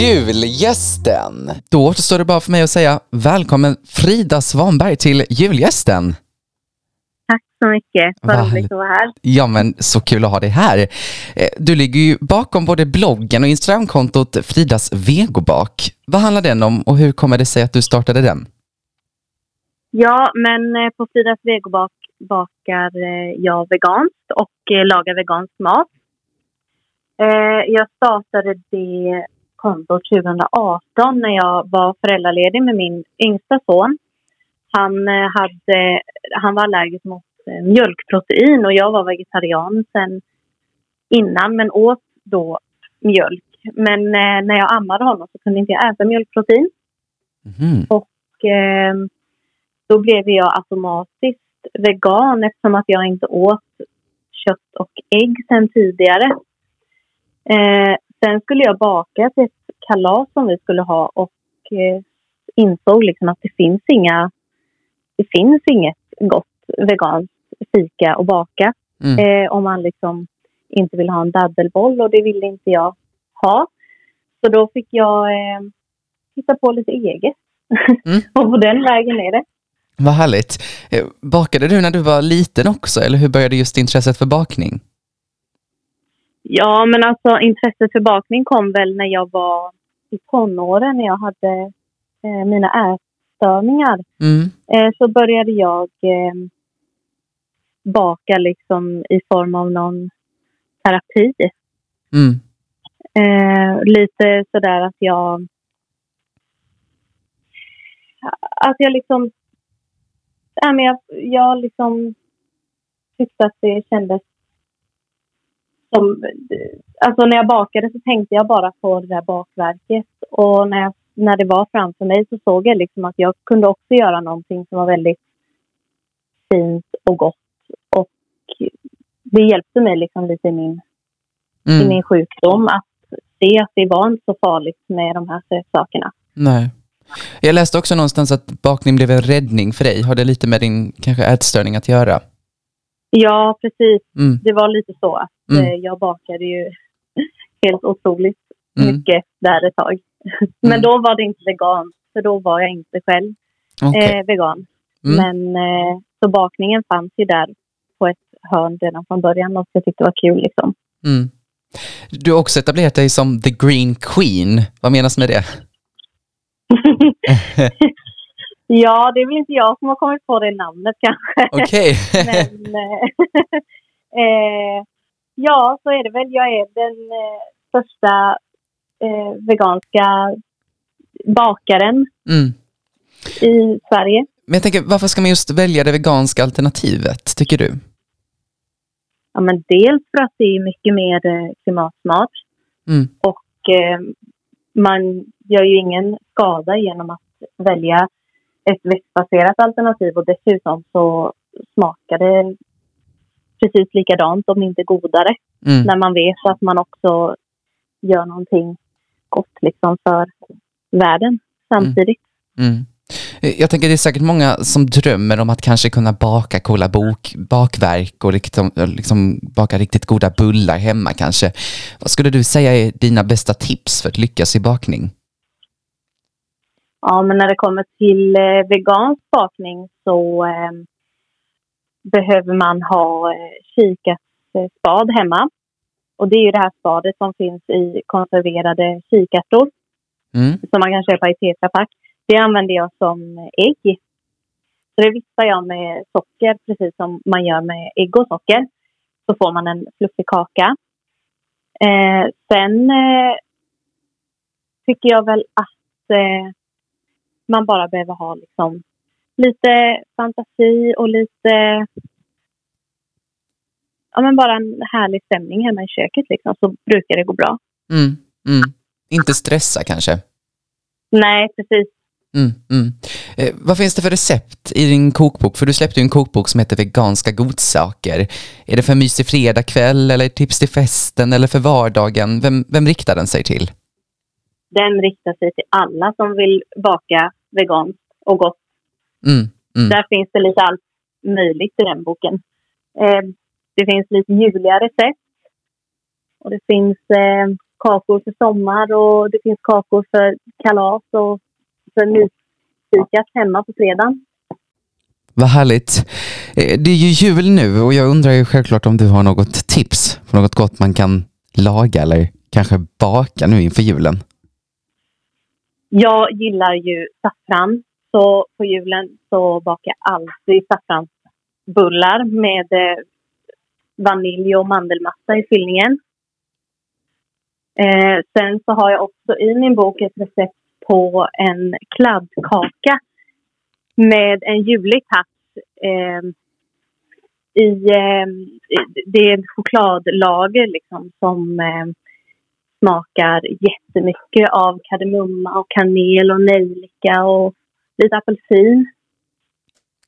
Julgästen! Då återstår det bara för mig att säga välkommen Frida Svanberg till julgästen. Tack så mycket. Vad roligt att vara här. Ja, men så kul att ha dig här. Eh, Du ligger ju bakom både bloggen och Instagramkontot Fridas vegobak. Vad handlar den om och hur kommer det sig att du startade den? Ja, men eh, på Fridas vegobak bakar eh, jag veganskt och lagar vegansk mat. Eh, Jag startade det kontot 2018 när jag var föräldraledig med min yngsta son. Han, eh, hade, han var allergisk mot eh, mjölkprotein och jag var vegetarian sen innan men åt då mjölk. Men eh, när jag ammade honom så kunde inte jag äta mjölkprotein. Mhm. Och eh, då blev jag automatiskt vegan eftersom att jag inte åt kött och ägg sen tidigare. Eh, sen skulle jag baka till ett kalas som vi skulle ha och eh, insåg liksom att det finns inga det finns inget gott veganskt fika att baka Mm. eh, om man liksom inte vill ha en daddelboll och det ville inte jag ha. Så då fick jag eh, hitta på lite eget. Mm. och på den vägen är det. Vad härligt. Eh, Bakade du när du var liten också eller hur började just intresset för bakning? Ja, men alltså intresset för bakning kom väl när jag var i tonåren när jag hade eh, mina ätstörningar. Mm. Eh, så började jag eh, baka liksom i form av någon terapi. Mm. Eh, lite sådär att jag... Att jag liksom... Ja, men jag, jag liksom tyckte att det kändes som... Alltså när jag bakade så tänkte jag bara på det där bakverket. Och när, jag, när det var framför mig så såg jag liksom att jag kunde också göra någonting som var väldigt fint och gott. Och det hjälpte mig liksom lite i min i Mm. min sjukdom att se att det var inte så farligt med de här sötsakerna. Nej. Jag läste också någonstans att bakning blev en räddning för dig. Har det lite med din kanske ätstörning att göra? Ja, precis. Mm. Det var lite så att Mm. eh, jag bakade ju helt otroligt Mm. mycket där ett tag. Men Mm. då var det inte vegan, för då var jag inte själv Okej. eh, vegan. Mm. Men eh, så bakningen fanns ju där på ett hörn redan från början och jag tyckte det var kul liksom. Mm. Du har också etablerat dig som the green queen. Vad menas med det? ja, det är väl inte jag som har kommit på det namnet kanske. Okej. Men eh, eh, ja, så är det väl. Jag är den eh, största eh, veganska bakaren mm. i Sverige. Men jag tänker, varför ska man just välja det veganska alternativet, tycker du? Ja, men dels för att det är mycket mer eh, klimatsmart Mm. och eh, man gör ju ingen skada genom att välja ett växtbaserat alternativ och dessutom så smakar det precis likadant, om inte godare. Mm. när man vet att man också gör någonting gott liksom för världen samtidigt. Mm. Jag tänker det är säkert många som drömmer om att kanske kunna baka coola bok, bakverk och liksom, liksom baka riktigt goda bullar hemma kanske. Vad skulle du säga är dina bästa tips för att lyckas i bakning? Ja, men när det kommer till eh, vegansk bakning så eh, behöver man ha eh, kikärtsspad hemma. Och det är ju det här spadet som finns i konserverade kikärtor Mm. som man kan köpa i Tetra Pak. Det använder jag som ägg. Så det vispar jag med socker, precis som man gör med ägg och socker. Så får man en fluffig kaka. Eh, sen eh, tycker jag väl att eh, man bara behöver ha liksom lite fantasi och lite... Ja, men bara en härlig stämning hemma i köket liksom, så brukar det gå bra. Mm. Mm. Inte stressa kanske? Nej, precis. Mm, mm. Eh, vad finns det för recept i din kokbok? För du släppte en kokbok som heter Veganska godsaker. Är det för mysig fredagkväll eller tips till festen eller för vardagen? Vem, vem riktar den sig till? Den riktar sig till alla som vill baka veganskt och gott. Mm, mm, Där finns det lite allt möjligt i den boken. Eh, det finns lite juliga recept. Och det finns eh, kakor för sommar och det finns kakor för kalas och för mysfikat hemma på fredagen. Vad härligt. Eh, Det är ju jul nu och jag undrar ju självklart om du har något tips på något gott man kan laga eller kanske baka nu inför julen. Jag gillar ju saffran. Så på julen så bakar jag alltid saffransbullar med eh, vanilj och mandelmassa i fyllningen. Eh, sen så har jag också i min bok ett recept på en kladdkaka med en julig touch. Eh, i, eh, det är ett chokladlager liksom som eh, smakar jättemycket av kardemumma och kanel och nejlika och lite apelsin.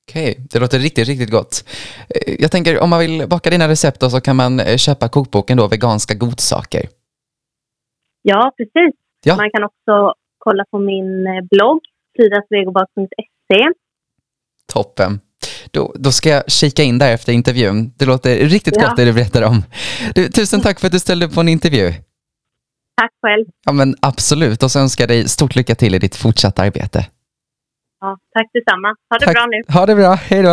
Okej, det låter riktigt, riktigt gott. Eh, Jag tänker om man vill baka dina recept då så kan man eh, köpa kokboken då, Veganska godsaker. Ja, precis. Ja. Man kan också kolla på min eh, blogg, fridasvegobak.se. Toppen. Då, då ska jag kika in där efter intervjun. Det låter riktigt Ja. gott det du berättar om. Du, tusen tack för att du ställde upp på en intervju. Tack själv. Ja men absolut, och så önskar jag dig stort lycka till i ditt fortsatta arbete. Ja, tack detsamma. Ha det Tack. bra nu. Ha det bra, hej då.